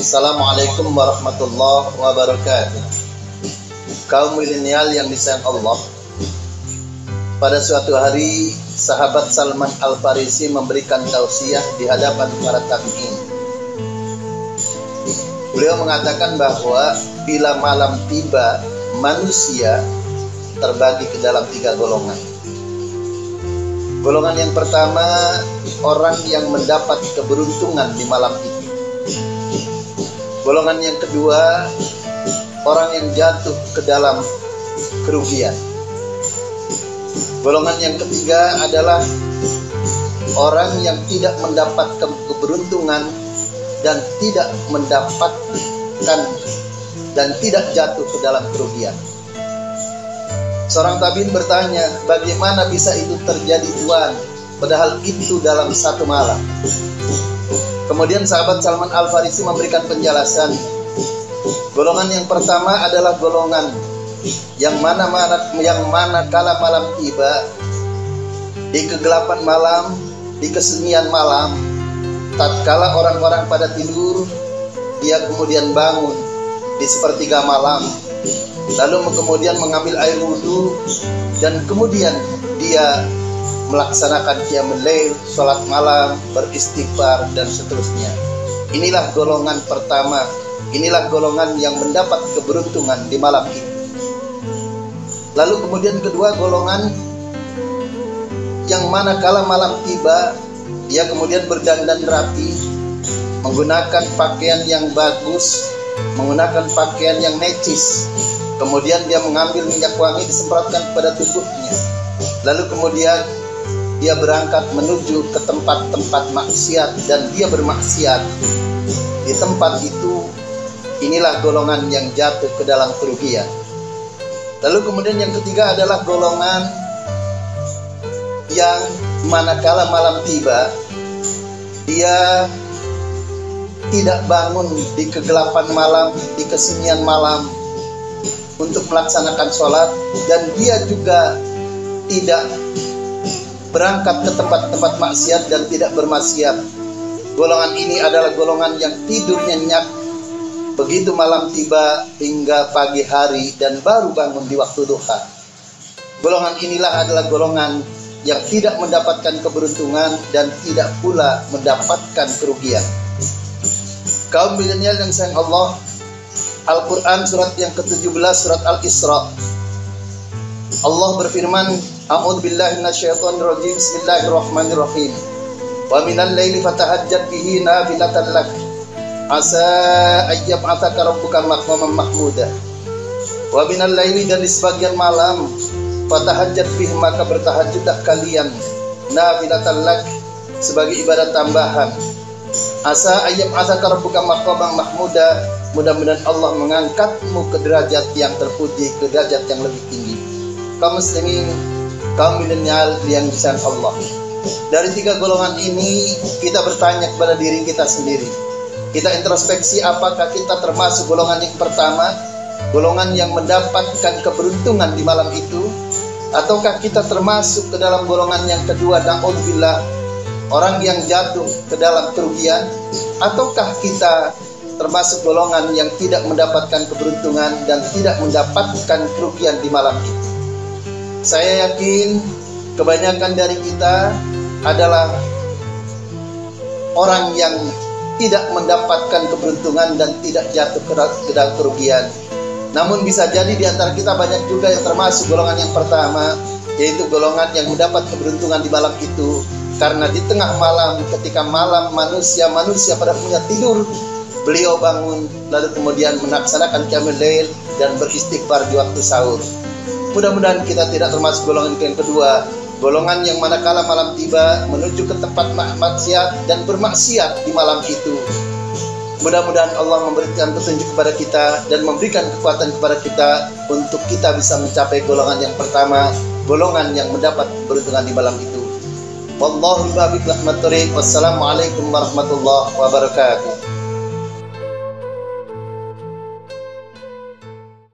Assalamualaikum warahmatullahi wabarakatuh. Kaum milenial yang disayang Allah, pada suatu hari sahabat Salman Al Farisi memberikan tausiah di hadapan para tabi'in. Beliau mengatakan bahwa bila malam tiba manusia terbagi ke dalam tiga golongan. Golongan yang pertama orang yang mendapat keberuntungan di malam itu. Golongan yang kedua orang yang jatuh ke dalam kerugian. Golongan yang ketiga adalah orang yang tidak mendapatkan keberuntungan dan tidak mendapatkan dan tidak jatuh ke dalam kerugian. Seorang tabin bertanya, bagaimana bisa itu terjadi Tuhan? Padahal itu dalam satu malam. Kemudian sahabat Salman Al Farisi memberikan penjelasan. Golongan yang pertama adalah golongan yang mana mana yang mana kala malam tiba di kegelapan malam, di kesunyian malam, tatkala orang-orang pada tidur, dia kemudian bangun di sepertiga malam lalu kemudian mengambil air wudhu dan kemudian dia melaksanakan qiyamul lail, sholat malam, beristighfar dan seterusnya. Inilah golongan pertama, inilah golongan yang mendapat keberuntungan di malam itu. Lalu kemudian kedua golongan yang mana kala malam tiba, dia kemudian berdandan rapi, menggunakan pakaian yang bagus, menggunakan pakaian yang necis, Kemudian dia mengambil minyak wangi disemprotkan pada tubuhnya. Lalu kemudian dia berangkat menuju ke tempat-tempat maksiat dan dia bermaksiat. Di tempat itu inilah golongan yang jatuh ke dalam kerugian. Lalu kemudian yang ketiga adalah golongan yang manakala malam tiba dia tidak bangun di kegelapan malam, di kesunyian malam, untuk melaksanakan sholat dan dia juga tidak berangkat ke tempat-tempat maksiat dan tidak bermaksiat. Golongan ini adalah golongan yang tidur nyenyak begitu malam tiba hingga pagi hari dan baru bangun di waktu duha. Golongan inilah adalah golongan yang tidak mendapatkan keberuntungan dan tidak pula mendapatkan kerugian. Kaum milenial yang sayang Allah, Al-Quran surat yang ke-17 surat Al-Isra Allah berfirman A'udhu billahi minasyaitonir rajim Bismillahirrahmanirrahim Wa minal layli fatahajjat bihi nabilatan lak Asa ayyab ataka rabbuka maqaman mahmuda Wa minal layli dan di sebagian malam Fatahajjat bihi maka bertahajudlah kalian Nabilatan lak sebagai ibadat tambahan. Asa ayyab ataka rabbuka maqaman mahmuda Mudah-mudahan Allah mengangkatmu ke derajat yang terpuji, ke derajat yang lebih tinggi. Kaum muslimin, kaum milenial yang disayang Allah. Dari tiga golongan ini, kita bertanya kepada diri kita sendiri. Kita introspeksi apakah kita termasuk golongan yang pertama, golongan yang mendapatkan keberuntungan di malam itu, ataukah kita termasuk ke dalam golongan yang kedua, na'udzubillah, orang yang jatuh ke dalam kerugian, ataukah kita termasuk golongan yang tidak mendapatkan keberuntungan dan tidak mendapatkan kerugian di malam itu. Saya yakin kebanyakan dari kita adalah orang yang tidak mendapatkan keberuntungan dan tidak jatuh ke dalam kerugian. Namun bisa jadi di antara kita banyak juga yang termasuk golongan yang pertama, yaitu golongan yang mendapat keberuntungan di malam itu karena di tengah malam ketika malam manusia manusia pada punya tidur beliau bangun lalu kemudian melaksanakan qiyamul lail dan beristighfar di waktu sahur. Mudah-mudahan kita tidak termasuk golongan yang kedua, golongan yang manakala malam tiba menuju ke tempat maksiat dan bermaksiat di malam itu. Mudah-mudahan Allah memberikan petunjuk kepada kita dan memberikan kekuatan kepada kita untuk kita bisa mencapai golongan yang pertama, golongan yang mendapat keberuntungan di malam itu. Wallahu Wassalamualaikum warahmatullahi wabarakatuh.